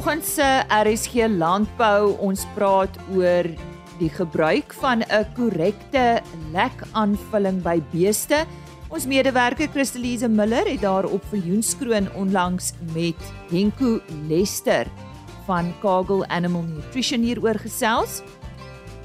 vanoggend se RSG landbou ons praat oor die gebruik van 'n korrekte lekaanvulling by beeste. Ons medewerker Christelise Miller het daarop vir Joenskroon onlangs met Henko Lester van Kagel Animal Nutrition hieroor gesels.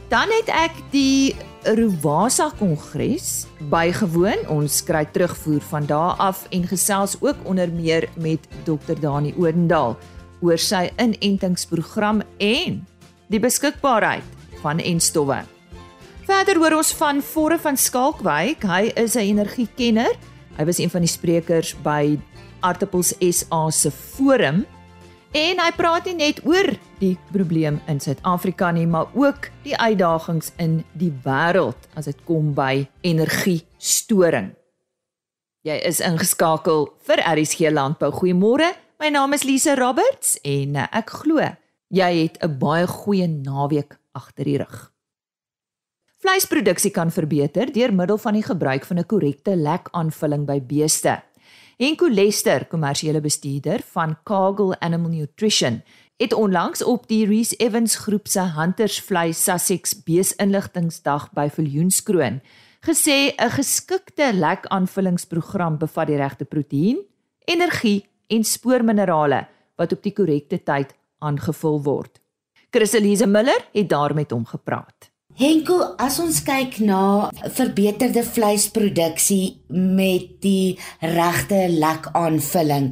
Dan het ek die Rowasa Kongres bygewoon. Ons kry terugvoer van daar af en gesels ook onder meer met Dr Dani Odendaal oor sy inentingsprogram en die beskikbaarheid van enstowwe. Verder hoor ons van Vorre van Skalkwyk. Hy is 'n energiekenner. Hy was een van die sprekers by Artappels SA se forum en hy praat nie net oor die probleem in Suid-Afrika nie, maar ook die uitdagings in die wêreld as dit kom by energiestoring. Jy is ingeskakel vir RSG Landbou. Goeiemôre. My naam is Lise Roberts en eh, ek glo jy het 'n baie goeie naweek agter die rug. Vleisproduksie kan verbeter deur middel van die gebruik van 'n korrekte lekaanvulling by beeste. Henko Lester, kommersiële bestuurder van Kagel Animal Nutrition, het onlangs op die Reese Evans groep se Huntersvleis Sussex beesinligtingsdag by Viljoenskroon gesê 'n geskikte lekaanvullingsprogram bevat die regte proteïen, energie en spoorminerale wat op die korrekte tyd aangevul word. Christelise Miller het daar met hom gepraat. Henko, as ons kyk na verbeterde vleisproduksie met die regte lekaanvulling,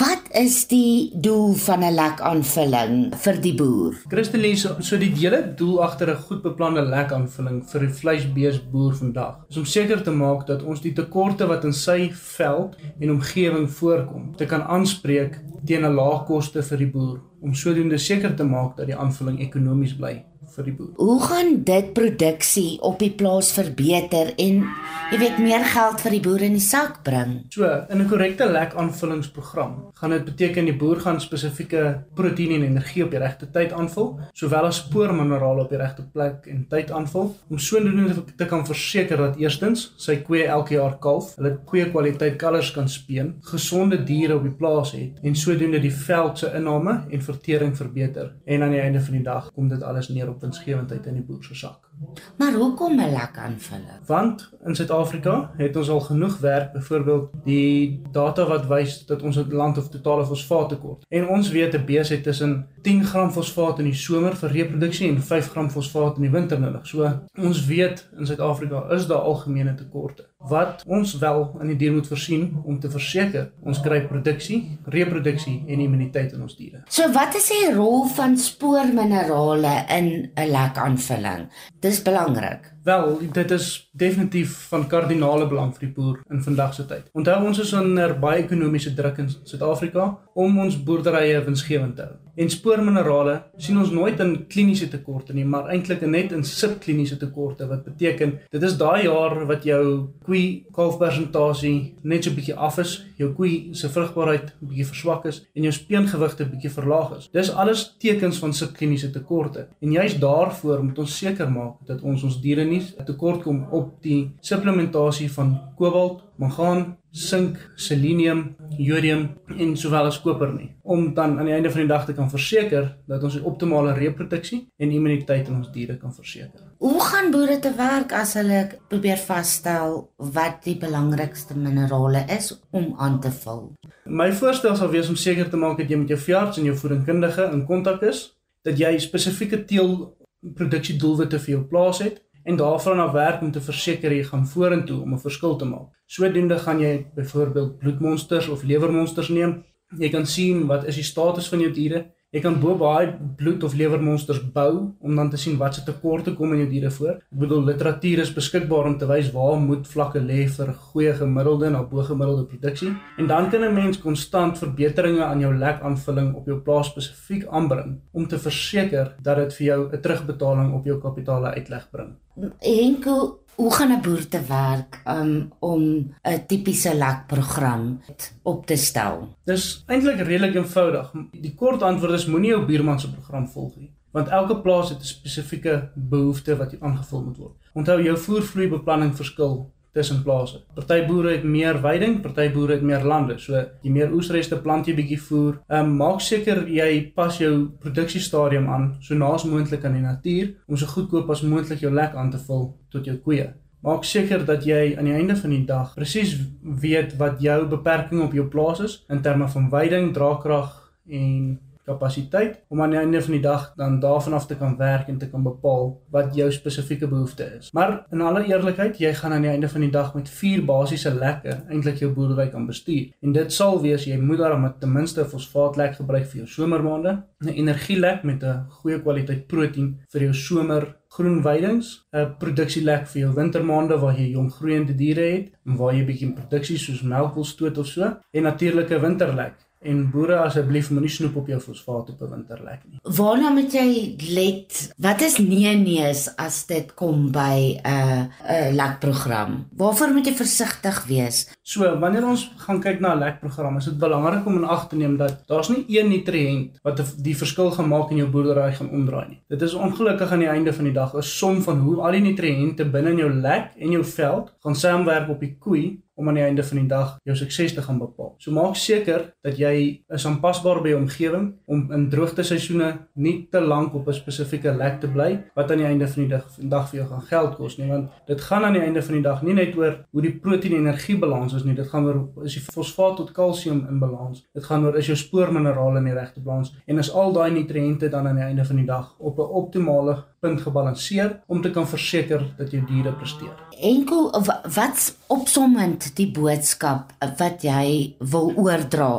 wat is die doel van 'n lekaanvulling vir die boer? Christelise, so die hele doel agter 'n goed beplande lekaanvulling vir die vleisbeesboer vandag is om seker te maak dat ons die tekorte wat in sy veld en omgewing voorkom, te kan aanspreek teen 'n lae koste vir die boer om sodoende seker te maak dat die aanvulling ekonomies bly vir die boer. Hoe gaan dit produksie op die plaas verbeter en jy weet meer geld vir die boer in die sak bring? So, in 'n korrekte lekaanvullingsprogram gaan dit beteken die boer gaan spesifieke proteïene en energie op die regte tyd aanvul, sowel as spoorminerale op die regte plek en tyd aanvul om sodoende te kan verseker dat eerstens sy koeie elke jaar kalf, hulle goeie kwaliteit kalvers kan speen, gesonde diere op die plaas het en sodoende die veld se inname en vertering verbeter. En aan die einde van die dag kom dit alles neer op winsgewendheid in die boer se sak. Maar hoekom 'n lekaanvulling? Want in Suid-Afrika het ons al genoeg werk, byvoorbeeld die data wat wys dat ons 'n land of totale fosfaat tekort. En ons weet 'n bees het tussen 10 gram fosfaat in die somer vir reproduksie en 5 gram fosfaat in die winter nodig. So ons weet in Suid-Afrika is daar algemene tekorte wat ons wel in die dier moet voorsien om te verseker ons kry produksie, reproduksie en immuniteit in ons diere. So wat is die rol van spoorminerale in 'n lekaanvulling? Dis belangrik. Wel, dit is definitief van kardinale belang vir die boer in vandag se tyd. Onthou ons is onder baie ekonomiese druk in Suid-Afrika om ons boerderye winsgewend te hou. En spoorminerale sien ons nooit in kliniese tekorte nie, maar eintlik net in subkliniese tekorte wat beteken dit is daai jaar wat jou koei kalfpersentasie net so 'n bietjie af is, jou koei se vrugbaarheid bietjie verswak is en jou speengewigte bietjie verlaag is. Dis alles tekens van subkliniese tekorte. En juist daarvoor moet ons seker maak dat ons ons diere nie tekort kom op die supplementasie van kobalt, mangaan, sink, selenium, jodium en sowel as koper nie om dan aan die einde van die dag te kan verseker dat ons die optimale reproduksie en immuniteit in ons diere kan verseker. Hoe gaan boere te werk as hulle probeer vasstel wat die belangrikste minerale is om aan te vul? My voorstel sal wees om seker te maak dat jy met jou veearts en jou voedingskundige in kontak is, dat jy spesifieke teelproduksiedoelwitte vir jou plaas het en daarvan af werk om te verseker jy gaan vorentoe om 'n verskil te maak. Sodoende gaan jy byvoorbeeld bloedmonsters of lewermonsters neem. Jy kan sien wat is die status van jou diere. Jy kan bo baie bloed of lewermonsters bou om dan te sien wat se tekorte kom in jou diere voor. Ek bedoel literatuur is beskikbaar om te wys waar moet vlakke lê vir goeie gemiddelde na bo gemiddelde produksie. En dan kan 'n mens konstant verbeteringe aan jou lekaanvulling op jou plaas spesifiek aanbring om te verseker dat dit vir jou 'n terugbetaling op jou kapitaal uitleg bring. Henko, hoe gaan 'n boer te werk um, om 'n tipiese lekprogram op te stel? Dis eintlik redelik eenvoudig. Die kort antwoord is moenie jou buurman se program volg nie, want elke plaas het 'n spesifieke behoefte wat aangevul moet word. Onthou jou voervloeibeplanning verskil tussen plase. Party boere het meer weiding, party boere het meer lande. So jy meer oesreste plant jy bietjie voer. Ehm um, maak seker jy pas jou produksiestadium aan so naas moontlik aan die natuur om so goedkoop as moontlik jou lek aan te vul tot jou koeie. Maak seker dat jy aan die einde van die dag presies weet wat jou beperking op jou plaas is in terme van weiding, draagkrag en kapasiteit om aan die einde van die dag dan daarvan af te kan werk en te kan bepaal wat jou spesifieke behoefte is. Maar in alle eerlikheid, jy gaan aan die einde van die dag met vier basiese lekke eintlik jou boerdery kan bestuur. En dit sal wees jy moet daarom ten minste fosfaatlek gebruik vir jou somermaande, 'n energielek met 'n goeie kwaliteit proteïen vir jou somer groen weidings, 'n produksielek vir jou wintermaande waar jy jong groeiende diere het en waar jy bietjie produksie soos melk wil stoot of so en natuurlike winterlek En boere asseblief moenie snoep op jou fosfaat op 'n winterlek nie. Waarna moet jy let? Wat is nee nees as dit kom by 'n uh, 'n lekprogram? Waarvoor moet jy versigtig wees? So, wanneer ons gaan kyk na 'n lekprogram, is dit belangrik om in ag te neem dat daar's nie een nutriënt wat die verskil gaan maak in jou boerdery gaan omdraai nie. Dit is ongelukkig aan die einde van die dag 'n som van hoe al die nutriënte binne in jou lek en jou veld gaan saamwerk op die koei om aan die einde van die dag jou sukses te gaan bepaal. So maak seker dat jy is aanpasbaar by jou omgewing om in droogte seisoene nie te lank op 'n spesifieke lek te bly wat aan die einde van die dag vandag vir jou gaan geld kos nie want dit gaan aan die einde van die dag nie net oor hoe die proteïen energie balans is nie dit gaan oor is die fosfaat tot kalsium in balans. Dit gaan oor is jou spoorminerale in die regte balans. En is al daai nutriënte dan aan die einde van die dag op 'n optimale punt gebalanseer om te kan verseker dat jou diere presteer. Enkel wat opsommend die boodskap wat jy wil oordra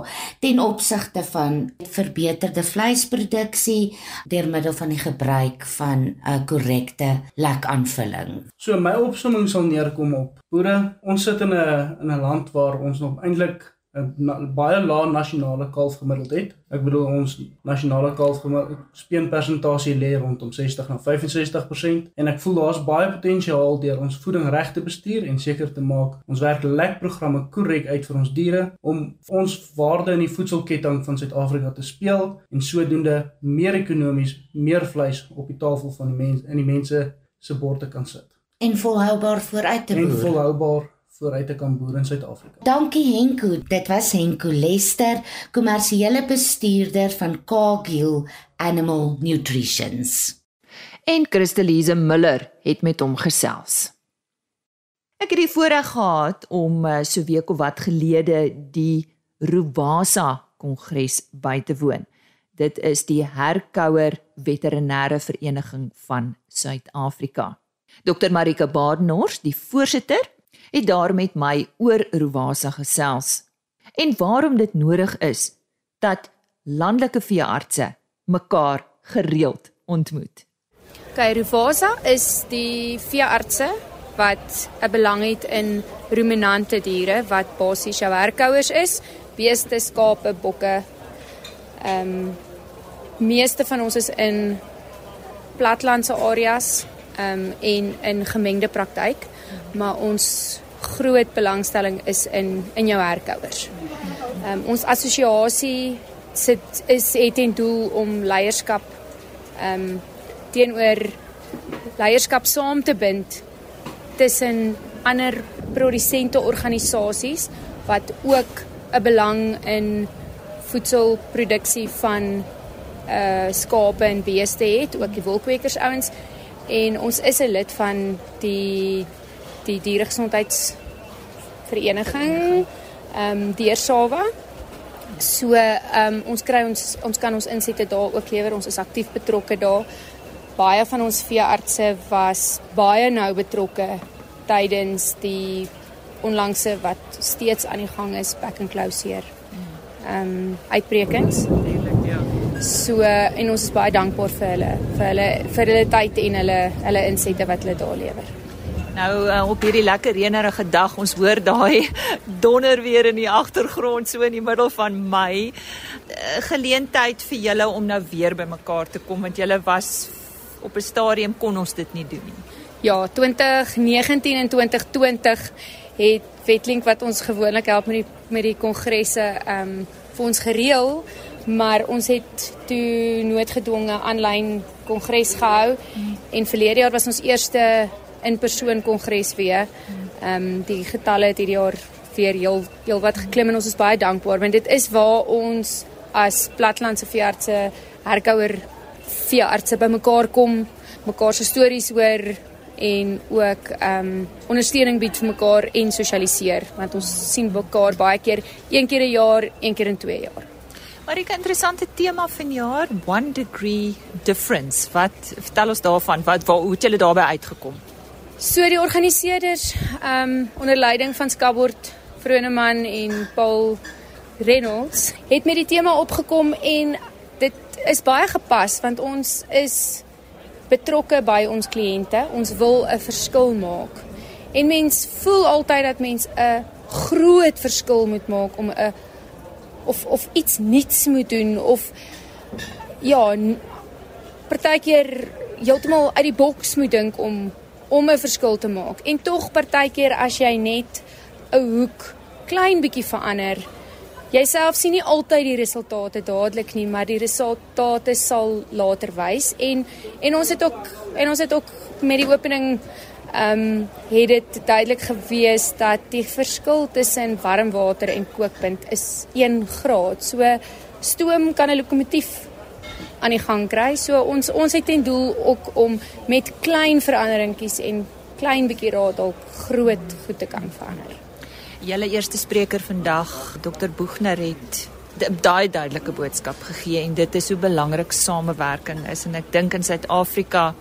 ten opsigte van verbeterde vleisproduksie deur middel van die gebruik van 'n korrekte lekaanvulling. So my opsomming sal neerkom op boere, ons sit in 'n in 'n land waar ons nog eintlik 'n baie lae nasionale kalf gemiddeld het. Ek bedoel ons nasionale kalf speen persentasie lê rondom 60 na 65% en ek voel daar's baie potensiaal deur ons voeding reg te bestuur en seker te maak ons werk lekprogramme korrek uit vir ons diere om ons waarde in die voedselketting van Suid-Afrika te speel en sodoende meer ekonomies meer vleis op die tafel van die mense in die mense se borde kan sit. En volhoubaar vooruit te boer. En volhoubaar vooruit te kan boer in Suid-Afrika. Dankie Henko. Dit was Henko Lester, kommersiële bestuurder van Cargill Animal Nutritions. En Christelise Miller het met hom gesels. Ek het die voorreg gehad om eh, so week of wat gelede die Rubasa Kongres by te woon. Dit is die Herkouer Veterinêre Vereniging van Suid-Afrika. Dr Marika Badenhorst, die voorsitter het daar met my oor Rowasa gesels en waarom dit nodig is dat landelike veeartse mekaar gereeld ontmoet. Okay, Rowasa is die veeartse wat 'n belang het in ruminante diere wat basies jou werkhouers is, beeste, skape, bokke. Ehm um, meeste van ons is in platlandse areas ehm um, en in gemengde praktyk maar ons groot belangstelling is in in jou herkouers. Ehm um, ons assosiasie sit is het ten doel om leierskap ehm um, teenoor leierskap saam te bind tussen ander produsente organisasies wat ook 'n belang in voedselproduksie van uh skape en beeste het, ook die wolkwekers ouens en ons is 'n lid van die die dieregesondheidsvereniging ehm um, Deersawa. So ehm um, ons kry ons ons kan ons insette daar ook lewer. Ons is aktief betrokke daar. Baie van ons veeartse was baie nou betrokke tydens die onlangse wat steeds aan die gang is back and closeer. Ehm um, uitbrekings. So en ons is baie dankbaar vir hulle vir hulle vir hulle tyd en hulle hulle insette wat hulle daar lewer. Nou uh, op hierdie lekker reënerige dag, ons hoor daai donder weer in die agtergrond so in die middel van Mei. Uh, geleentheid vir julle om nou weer bymekaar te kom want julle was op 'n stadium kon ons dit nie doen nie. Ja, 2019 en 2020 het Wetlink wat ons gewoonlik help met die met die kongresse ehm um, vir ons gereël, maar ons het toe noodgedwonge aanlyn kongres gehou mm. en verlede jaar was ons eerste in persoon kongres weer. Ehm um, die getalle het hierdie jaar weer heel heel wat geklim en ons is baie dankbaar want dit is waar ons as platlandse veeartse herkouer veeartse bymekaar kom, mekaar se stories hoor en ook ehm um, ondersteuning bied vir mekaar en sosialiseer want ons sien mekaar baie keer een keer 'n jaar, een keer in 2 jaar. Maar 'n interessante tema van jaar, one degree difference. Wat vertel ons daarvan? Wat waar hoe het julle daarbey uitgekom? So die organiseerders um, onder leiding van Skabord Vroneman en Paul Reynolds het met die tema opgekom en dit is baie gepas want ons is betrokke by ons kliënte. Ons wil 'n verskil maak. En mens voel altyd dat mens 'n groot verskil moet maak om 'n of of iets nuuts moet doen of ja, partykeer heeltemal uit die boks moet dink om om 'n verskil te maak. En tog partykeer as jy net 'n hoek klein bietjie verander, Jouself sien nie altyd die resultate dadelik nie, maar die resultate sal later wys en en ons het ook en ons het ook met die opening ehm um, het dit duidelik gewees dat die verskil tussen warm water en kookpunt is 1 graad. So stoom kan 'n lokomotief aan die gang kry. So ons ons het ten doel ook om met klein veranderingkies en klein bietjie raad dalk groot goed te kan verander. Julle eerste spreker vandag, Dr Boegner het daai duidelike boodskap gegee en dit is hoe belangrik samewerking is en ek dink in Suid-Afrika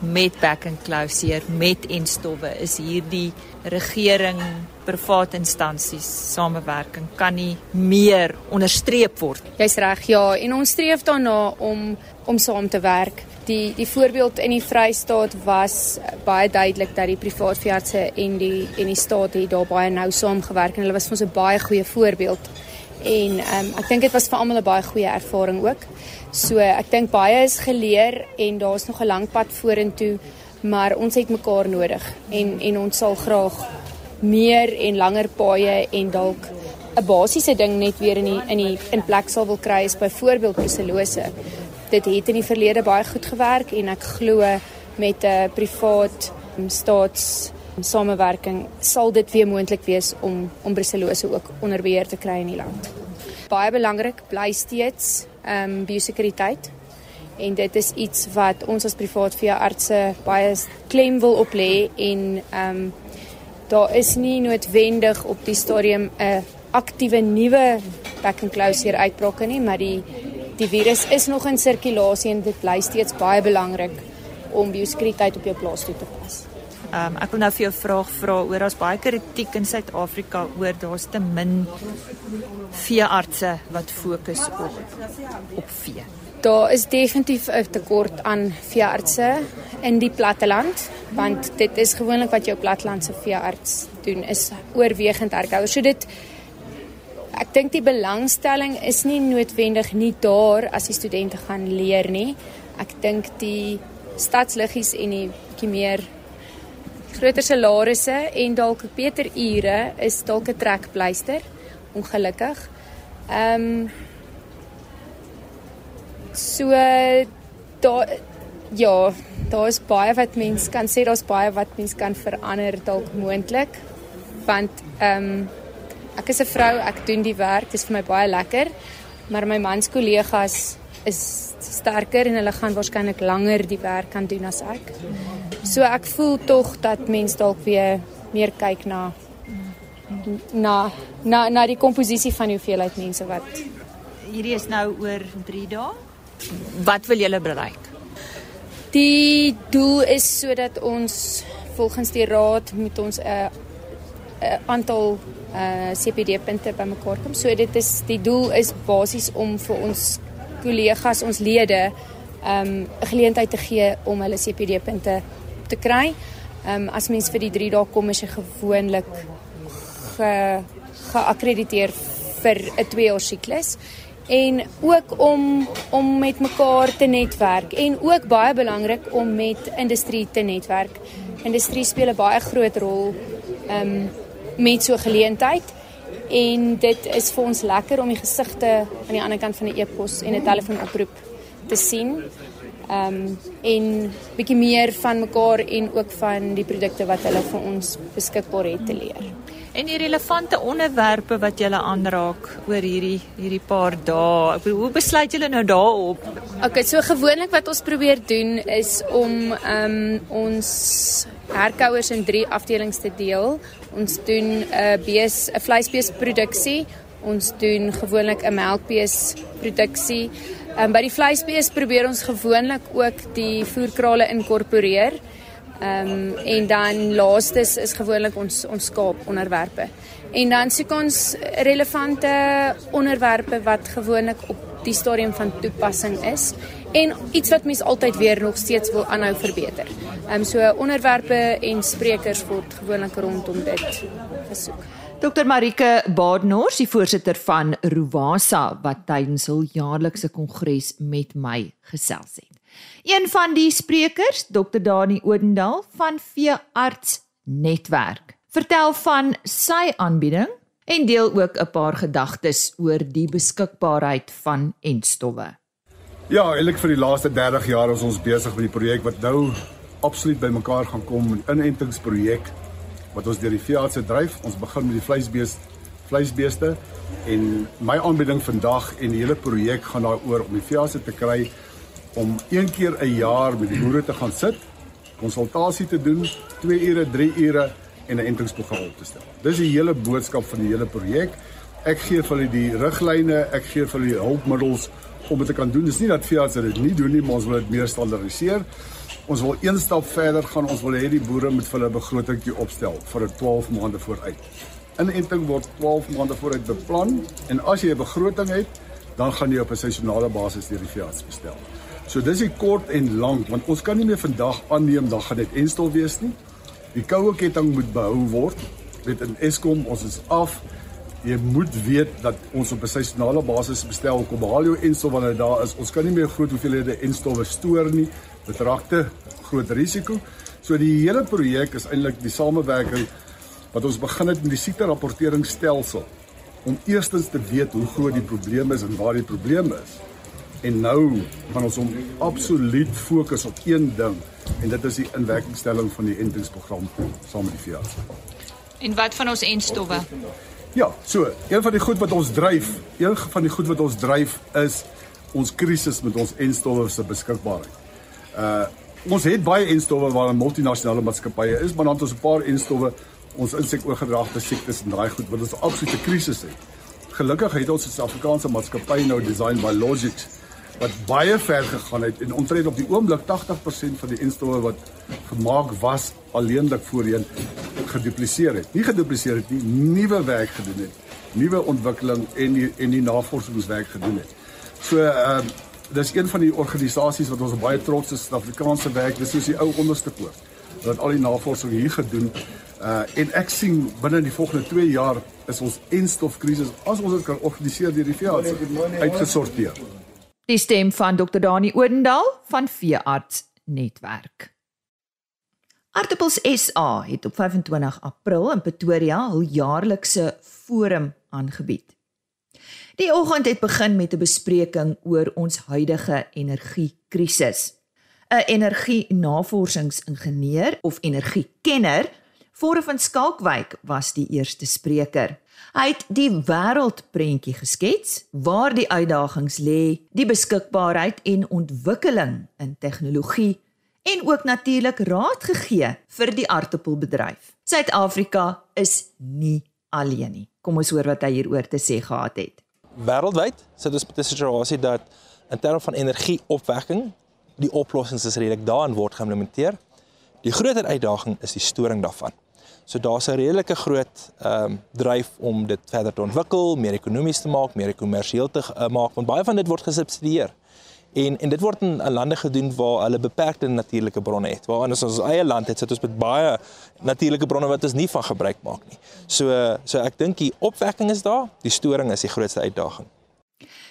met back and closure met en stowwe is hierdie regering private instansies samewerking kan nie meer onderstreep word. Jy's reg, ja, en ons streef daarna om om saam te werk die die voorbeeld in die Vrystaat was baie duidelik dat die privaat veeartse en die en die staat het daar baie nou saamgewerk en hulle was vir ons 'n baie goeie voorbeeld. En ehm um, ek dink dit was vir almal 'n baie goeie ervaring ook. So ek dink baie is geleer en daar's nog 'n lang pad vorentoe, maar ons het mekaar nodig en en ons sal graag meer en langer paaie en dalk 'n basiese ding net weer in die in die in plek sal wil kry is byvoorbeeld brucellose dit het in die verlede baie goed gewerk en ek glo met 'n privaat staats samewerking sal dit weer moontlik wees om om brucellose ook onder beheer te kry in die land. Baie belangrik bly steeds ehm um, biosekuriteit en dit is iets wat ons as privaat veeartse baie klem wil op lê en ehm um, daar is nie noodwendig op die stadium 'n aktiewe nuwe back and closure uitbrake nie, maar die die virus is nog in sirkulasie en dit bly steeds baie belangrik om biosekuriteit op jou plaas toe te pas. Ehm um, ek wil nou vir jou 'n vraag vra oor as baie kritiek in Suid-Afrika oor daar's te min veeartse wat fokus op op vee. Daar is definitief 'n tekort aan veeartse in die platteland want dit is gewoonlik wat jou plattelandse veearts doen is oorwegend herkouer. So dit ek dink die belangstelling is nie noodwendig nie daar as die studente gaan leer nie. Ek dink die stadsliggies en die bietjie meer groter salarisse en dalk beter ure is dalk 'n trekpleister ongelukkig. Ehm um, so daar ja, daar is baie wat mens kan sê daar's baie wat mens kan verander dalk moontlik want ehm um, Ek is 'n vrou, ek doen die werk, dit is vir my baie lekker. Maar my mans kollegas is sterker en hulle gaan waarskynlik langer die werk kan doen as ek. So ek voel tog dat mens dalk weer meer kyk na na na na die komposisie van hoeveelheid mense wat hierdie is nou oor 3 dae. Wat wil julle bereik? Die doel is sodat ons volgens die raad moet ons 'n uh, 'n aantal uh CPD punte bymekaar kom. So dit is die doel is basies om vir ons kollegas, ons lede um 'n geleentheid te gee om hulle CPD punte te kry. Um as mens vir die 3 dae kom is jy gewoonlik ge geakkrediteer vir 'n 2 jaar siklus en ook om om met mekaar te netwerk en ook baie belangrik om met industrie te netwerk. Industrie speel 'n baie groot rol um met so geleentheid en dit is vir ons lekker om die gesigte aan die ander kant van die e-pos en 'n telefoonoproep te sien. Ehm um, en bietjie meer van mekaar en ook van die produkte wat hulle vir ons beskikbaar het te leer. En die relevante onderwerpe wat julle aanraak oor hierdie hierdie paar dae. Ek bedoel, hoe besluit julle nou daarop? Okay, so gewoonlik wat ons probeer doen is om ehm um, ons herkouers in drie afdelings te deel. Ons doen 'n uh, bees 'n vleisbeesproduksie. Ons doen gewoonlik 'n melkbeesproduksie. Ehm um, by die vleisbees probeer ons gewoonlik ook die voerkrale inkorporeer. Ehm um, en dan laastes is gewoonlik ons ons skaap onderwerpe. En dan soek ons relevante onderwerpe wat gewoonlik op die stadium van toepassing is en iets wat mens altyd weer nog steeds wil aanhou verbeter. Ehm um, so onderwerpe en sprekers word gewoonlik rondom dit gesoek. Dr Marike Baadnors, die voorsitter van Ruwasa wat tydens hul jaarlikse kongres met my gesels het. Een van die sprekers, Dr Dani Odendaal van Veearts Netwerk, vertel van sy aanbieding en deel ook 'n paar gedagtes oor die beskikbaarheid van entstowwe. Ja, eintlik vir die laaste 30 jaar is ons besig met die projek wat nou absoluut bymekaar gaan kom, 'n inentingsprojek wat ons deur die veeartse dryf. Ons begin met die vleisbeeste, vleisbeeste en my aanbieding vandag en die hele projek gaan daaroor om die veeartse te kry om een keer 'n jaar met die boere te gaan sit, konsultasie te doen, 2 ure, 3 ure en 'n entingsprogram op te stel. Dis die hele boodskap van die hele projek. Ek gee vir hulle die riglyne, ek gee vir hulle die hulpmiddels om dit te kan doen. Dis nie dat veeartse dit nie doen nie, maar ons wil dit meer standaardiseer. Ons wil een stap verder gaan. Ons wil hê die boere moet vir hulle begrotingkie opstel vir 'n 12 maande vooruit. Inenting word 12 maande vooruit beplan en as jy 'n begroting het, dan gaan jy op 'n seisonale basis die veearts bestel. So dis die kort en lank want ons kan nie meer vandag aanneem dan gaan dit enstol wees nie. Die koue ketting moet behou word. Met in Eskom ons is af jy moet weet dat ons op 'n seisonale basis bestel kom haal jou enstof wanneer daar is. Ons kan nie meer groot hoeveelhede enstowwe stoor nie. Dit raak te groot risiko. So die hele projek is eintlik die samewerking wat ons begin het met die siekte rapporteringsstelsel om eerstens te weet hoe groot die probleem is en waar die probleem is. En nou gaan ons om absoluut fokus op een ding en dit is die inwerkingstelling van die entingsprogram saam met die veearts. En wat van ons enstowwe? Ja, so, een van die goed wat ons dryf, een van die goed wat ons dryf is ons krisis met ons enstowwe se beskikbaarheid. Uh ons het baie enstowwe waar 'n multinasjonale maatskappye is, maar dan het ons 'n paar enstowwe ons insekoorgedragte siektes en daai goed wat ons 'n absolute krisis het. Gelukkig het ons 'n Suid-Afrikaanse maatskappy nou Design Biologics wat baie ver gegaan het en omtrent op die oomblik 80% van die enstowwe wat gemaak was alleenlik voorheen gedupliseer het. Nie gedupliseer het nie, nuwe werk gedoen het. Nuwe ontwikkeling en die en die navorsingswerk gedoen het. So ehm uh, dis een van die organisasies wat ons baie trots is Suid-Afrikaanse werk. Dis soos die ou onderste poort. Dat al die navorsing hier gedoen uh en ek sien binne die volgende 2 jaar is ons enstofkrisis as ons dit kan organiseer deur die veearts uitgesorteer. Die stem van Dr Dani Odendaal van Veearts Netwerk. Aartappels SA het op 25 April in Pretoria hul jaarlikse forum aangebied. Die oggend het begin met 'n bespreking oor ons huidige energiekrisis. 'n Energie-navorsingsingenieur of energiekenner, Vorre van Skalkwyk was die eerste spreker. Hy het die wêreldprentjie geskets waar die uitdagings lê, die beskikbaarheid en ontwikkeling in tegnologie en ook natuurlik raad gegee vir die aardappelbedryf. Suid-Afrika is nie alleen nie. Kom ons hoor wat hy hieroor te sê gehad het. Wêreldwyd sit ons met 'n situasie dat in terme van energieopwekking die oplossings is redelik daarin word geïmplementeer. Die groter uitdaging is die storing daarvan. So daar's 'n redelike groot ehm um, dryf om dit verder te ontwikkel, meer ekonomies te maak, meer kommersieel te uh, maak want baie van dit word gesubsidieer. En en dit word in, lande gedoen waar hulle beperkte natuurlike bronne het. Waar anders ons eie land het, sit ons met baie natuurlike bronne wat ons nie van gebruik maak nie. So so ek dink die opwekking is daar, die storing is die grootste uitdaging.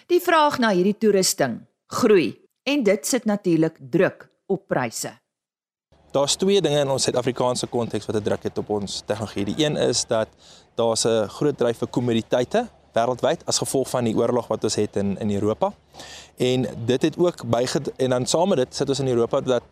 Die vraag na hierdie toerusting groei en dit sit natuurlik druk op pryse. Daar's twee dinge in ons Suid-Afrikaanse konteks wat 'n druk het op ons tegnologie. Die een is dat daar's 'n groot dryf vir kommoditeite wêreldwyd as gevolg van die oorlog wat ons het in in Europa. En dit het ook byged en dan saam met dit sit ons in Europa dat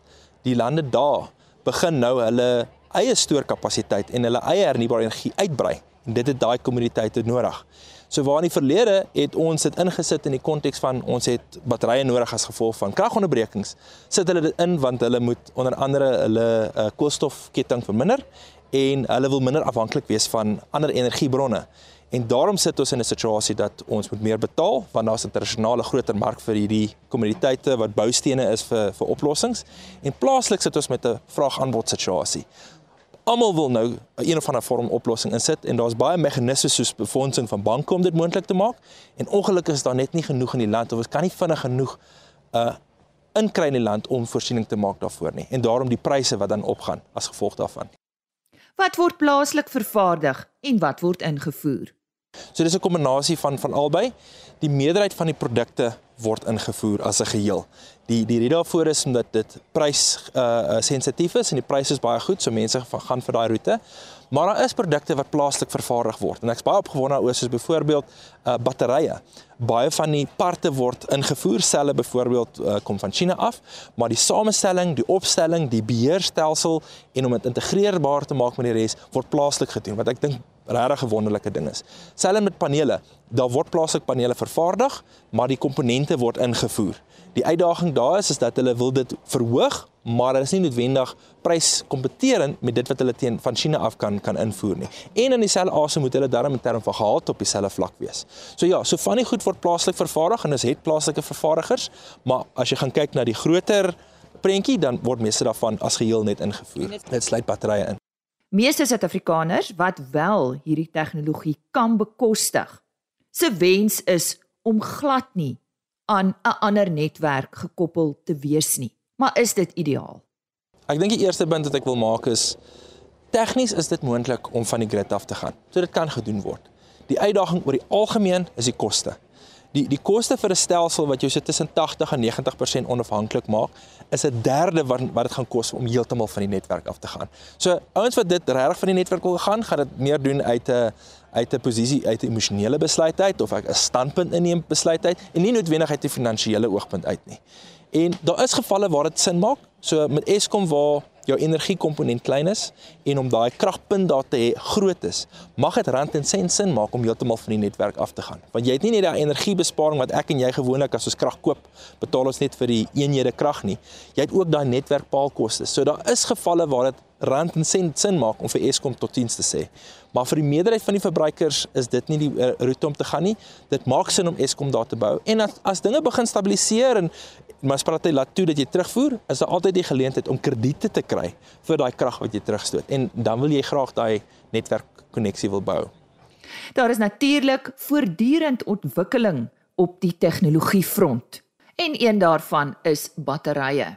die lande daar begin nou hulle eie stoorkapasiteit en hulle eie hernubare energie uitbrei. En dit het daai kommuniteite nodig. So waar in die verlede het ons dit ingesit in die konteks van ons het batterye nodig as gevolg van kragonderbrekings. Sit hulle dit in want hulle moet onder andere hulle uh, koolstofketting verminder en hulle wil minder afhanklik wees van ander energiebronne. En daarom sit ons in 'n situasie dat ons moet meer betaal want daar's 'n internasionale groter mark vir hierdie kommoditeite wat boustene is vir vir oplossings. En plaaslik sit ons met 'n vraag-aanbod situasie almal wil nou 'n een of ander vorm oplossing insit en daar's baie meganismes soos befondsing van banke om dit moontlik te maak en ongelukkig is daar net nie genoeg in die land of ons kan nie vinnig genoeg uh inkry in die land om voorsiening te maak daarvoor nie en daarom die pryse wat dan opgaan as gevolg daarvan. Wat word plaaslik vervaardig en wat word ingevoer? So dis 'n kombinasie van van albei. Die meerderheid van die produkte word ingevoer as 'n geheel. Die die rede daarvoor is omdat dit prys uh sensitief is en die pryse is baie goed, so mense gaan vir daai roete. Maar daar is produkte wat plaaslik vervaardig word en ek's baie opgewonde oor soos byvoorbeeld uh batterye. Baie van die parte word ingevoer, selle byvoorbeeld uh, kom van China af, maar die samestelling, die opstelling, die beheerstelsel en om dit integreerbaar te maak met die res word plaaslik gedoen wat ek dink regtig 'n wonderlike ding is. Selfs met panele, daar word plaaslik panele vervaardig, maar die komponente word ingevoer. Die uitdaging daar is is dat hulle wil dit verhoog, maar dit is nie noodwendig pryskompeterend met dit wat hulle teen van China af kan kan invoer nie. En in dieselfde asem moet hulle darm in terme van gehalte op dieselfde vlak wees. So ja, so van die goed word plaaslik vervaardig en ons het plaaslike vervaardigers, maar as jy gaan kyk na die groter prentjie dan word meeste daarvan as geheel net ingevoer. Dit sluit batterye in. Meeste Suid-Afrikaners wat wel hierdie tegnologie kan bekostig, se wens is om glad nie aan 'n ander netwerk gekoppel te wees nie. Maar is dit ideaal? Ek dink die eerste punt wat ek wil maak is tegnies is dit moontlik om van die grid af te gaan. So dit kan gedoen word. Die uitdaging oor die algemeen is die koste. Die die koste vir 'n stelsel wat jou so tussen 80 en 90% onafhanklik maak, is 'n derde wat wat dit gaan kos om heeltemal van die netwerk af te gaan. So ouens wat dit regtig van die netwerk wil gaan, gaan dit meer doen uit 'n uit 'n posisie uit 'n emosionele besluit uit of ek 'n standpunt inneem besluit uit en nie noodwendig uit 'n finansiële oogpunt uit nie. En daar is gevalle waar dit sin maak. So met Eskom waar jou energiekomponent klein is en om daai kragpunt daar te hê groot is, mag dit rand en sent sin maak om heeltemal van die netwerk af te gaan. Want jy het nie net daai energiebesparing wat ek en jy gewoonlik as ons krag koop, betaal ons net vir die eenhede krag nie. Jy het ook daai netwerkpaalkoste. So daar is gevalle waar dit rand en sent sin maak om vir Eskom tot diens te sê. Maar vir die meerderheid van die verbruikers is dit nie die uh, roete om te gaan nie. Dit maak sin om Eskom daar te bou. En as, as dinge begin stabiliseer en Maspratay laat toe dat jy terugvoer, is daar altyd die geleentheid om krediete te kry vir daai krag wat jy terugstoot. En dan wil jy graag daai netwerkkonneksie wil bou. Daar is natuurlik voortdurend ontwikkeling op die tegnologiefront. En een daarvan is batterye.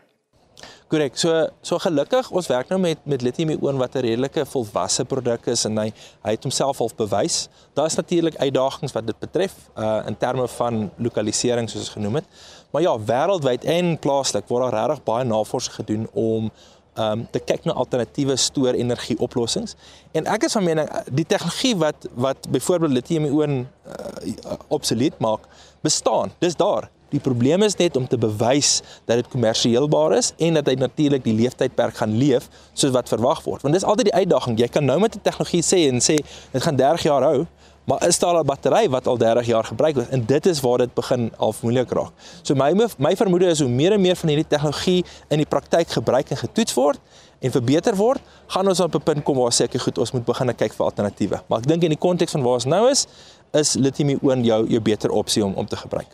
Korrek. So so gelukkig ons werk nou met met lithium ioon wat 'n redelike volwasse produk is en hy hy het homself al bewys. Daar is natuurlik uitdagings wat dit betref uh in terme van lokalisering soos ons genoem het. Maar ja, wêreldwyd en plaaslik word daar regtig baie navorsing gedoen om um te kyk na alternatiewe stoor-energie oplossings. En ek is van mening die tegnologie wat wat byvoorbeeld lithium ioon uh, obsolet maak, bestaan. Dis daar. Die probleem is net om te bewys dat dit kommersieelbaar is en dat hy natuurlik die leeftydperk gaan leef soos wat verwag word. Want dis altyd die uitdaging. Jy kan nou met 'n tegnologie sê en sê dit gaan 30 jaar hou, maar is daar 'n battery wat al 30 jaar gebruik word? En dit is waar dit begin al moeilik raak. So my my vermoede is hoe meer en meer van hierdie tegnologie in die praktyk gebruik en getoets word en verbeter word, gaan ons op 'n punt kom waar seker goed ons moet begin kyk vir alternatiewe. Maar ek dink in die konteks van waar ons nou is, is lithium-ioon jou jou beter opsie om om te gebruik.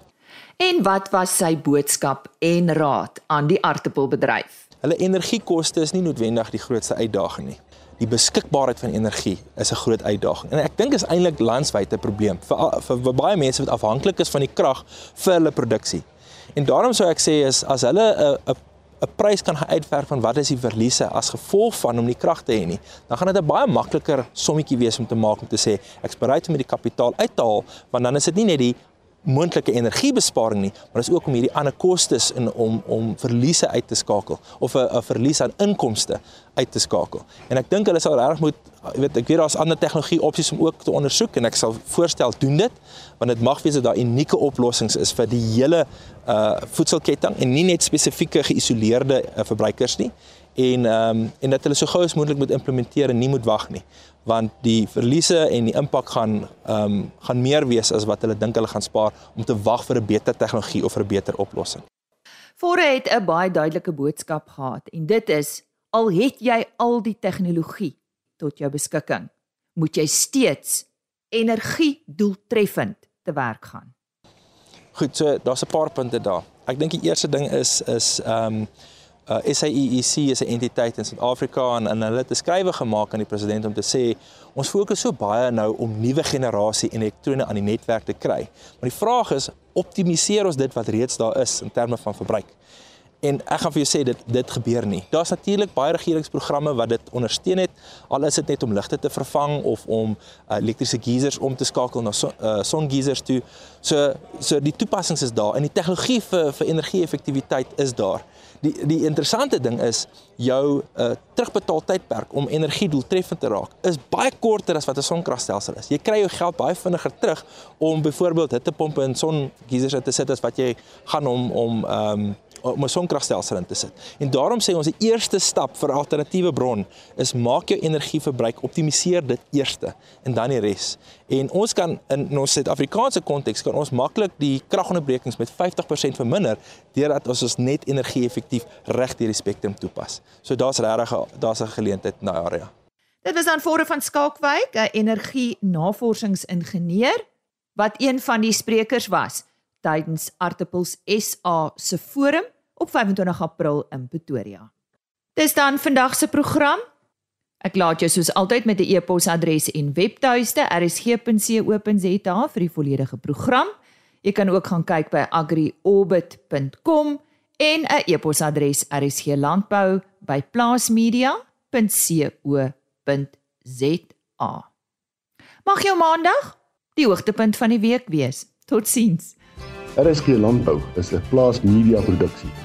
En wat was sy boodskap en raad aan die aardappelbedryf? Hulle energiekoste is nie noodwendig die grootste uitdaging nie. Die beskikbaarheid van energie is 'n groot uitdaging. En ek dink is eintlik landwyd 'n probleem vir, vir vir baie mense wat afhanklik is van die krag vir hulle produksie. En daarom sou ek sê is as hulle 'n 'n 'n prys kan uitwerk van wat is die verliese as gevolg van om nie krag te hê nie, dan gaan dit 'n baie makliker sommetjie wees om te maak om te sê ek's bereid om die kapitaal uit te haal, want dan is dit nie net die moontlike energiebesparing nie, maar dis ook om hierdie ander kostes in om om verliese uit te skakel of 'n 'n verlies aan inkomste uit te skakel. En ek dink hulle sal regtig moet jy weet ek weet daar's ander tegnologie opsies om ook te ondersoek en ek sal voorstel doen dit want dit mag wees dat daar unieke oplossings is vir die hele uh voedselketting en nie net spesifieke geïsoleerde uh, verbruikers nie en ehm um, en dat hulle so gou as moontlik moet implementeer en nie moet wag nie want die verliese en die impak gaan ehm um, gaan meer wees as wat hulle dink hulle gaan spaar om te wag vir 'n beter tegnologie of 'n beter oplossing. Fore het 'n baie duidelike boodskap gehad en dit is al het jy al die tegnologie tot jou beskikking, moet jy steeds energie doeltreffend te werk gaan. Goed, so daar's 'n paar punte daar. Ek dink die eerste ding is is ehm um, uh, SAEEC is 'n entiteit in Suid-Afrika en, en hulle het 'n skrywe gemaak aan die president om te sê ons fokus so baie nou om nuwe generasie elektrone aan die netwerk te kry. Maar die vraag is, optimaliseer ons dit wat reeds daar is in terme van verbruik? En ek gaan vir jou sê dit dit gebeur nie. Daar's natuurlik baie regeringsprogramme wat dit ondersteun het, al is dit net om ligte te vervang of om uh, elektriese geisers om te skakel na son, uh, songeisers toe. So so die toepassings is daar en die tegnologie vir vir energie-effektiwiteit is daar. Die die interessante ding is jou uh, terugbetaal tydperk om energie doeltreffend te raak is baie korter as wat 'n sonkragstelsel is. Jy kry jou geld baie vinniger terug om byvoorbeeld hittepompe en songeisers te sit as wat jy gaan om om ehm um, om 'n sonkragstelsel in te sit. En daarom sê ons die eerste stap vir alternatiewe bron is maak jou energieverbruik, optimaliseer dit eerste en dan die res. En ons kan in, in ons Suid-Afrikaanse konteks kan ons maklik die kragonderbrekings met 50% verminder deurdat ons ons net energie-effektief reg deur die spektrum toepas. So daar's regtig daar's 'n geleentheid in daai area. Dit was aan vore van Skalkwyk, 'n energie-navorsingsingenieur wat een van die sprekers was tydens Artipels SA se forum op 25 April in Pretoria. Dis dan vandag se program. Ek laat jou soos altyd met 'n e-posadres en webtuiste rsg.co.za vir die volledige program. Jy kan ook gaan kyk by agriorbit.com en 'n e-posadres rsglandbou@plaasmedia.co.za. Mag jou maandag die hoogtepunt van die week wees. Totsiens. RSG Landbou is 'n plaas media produksie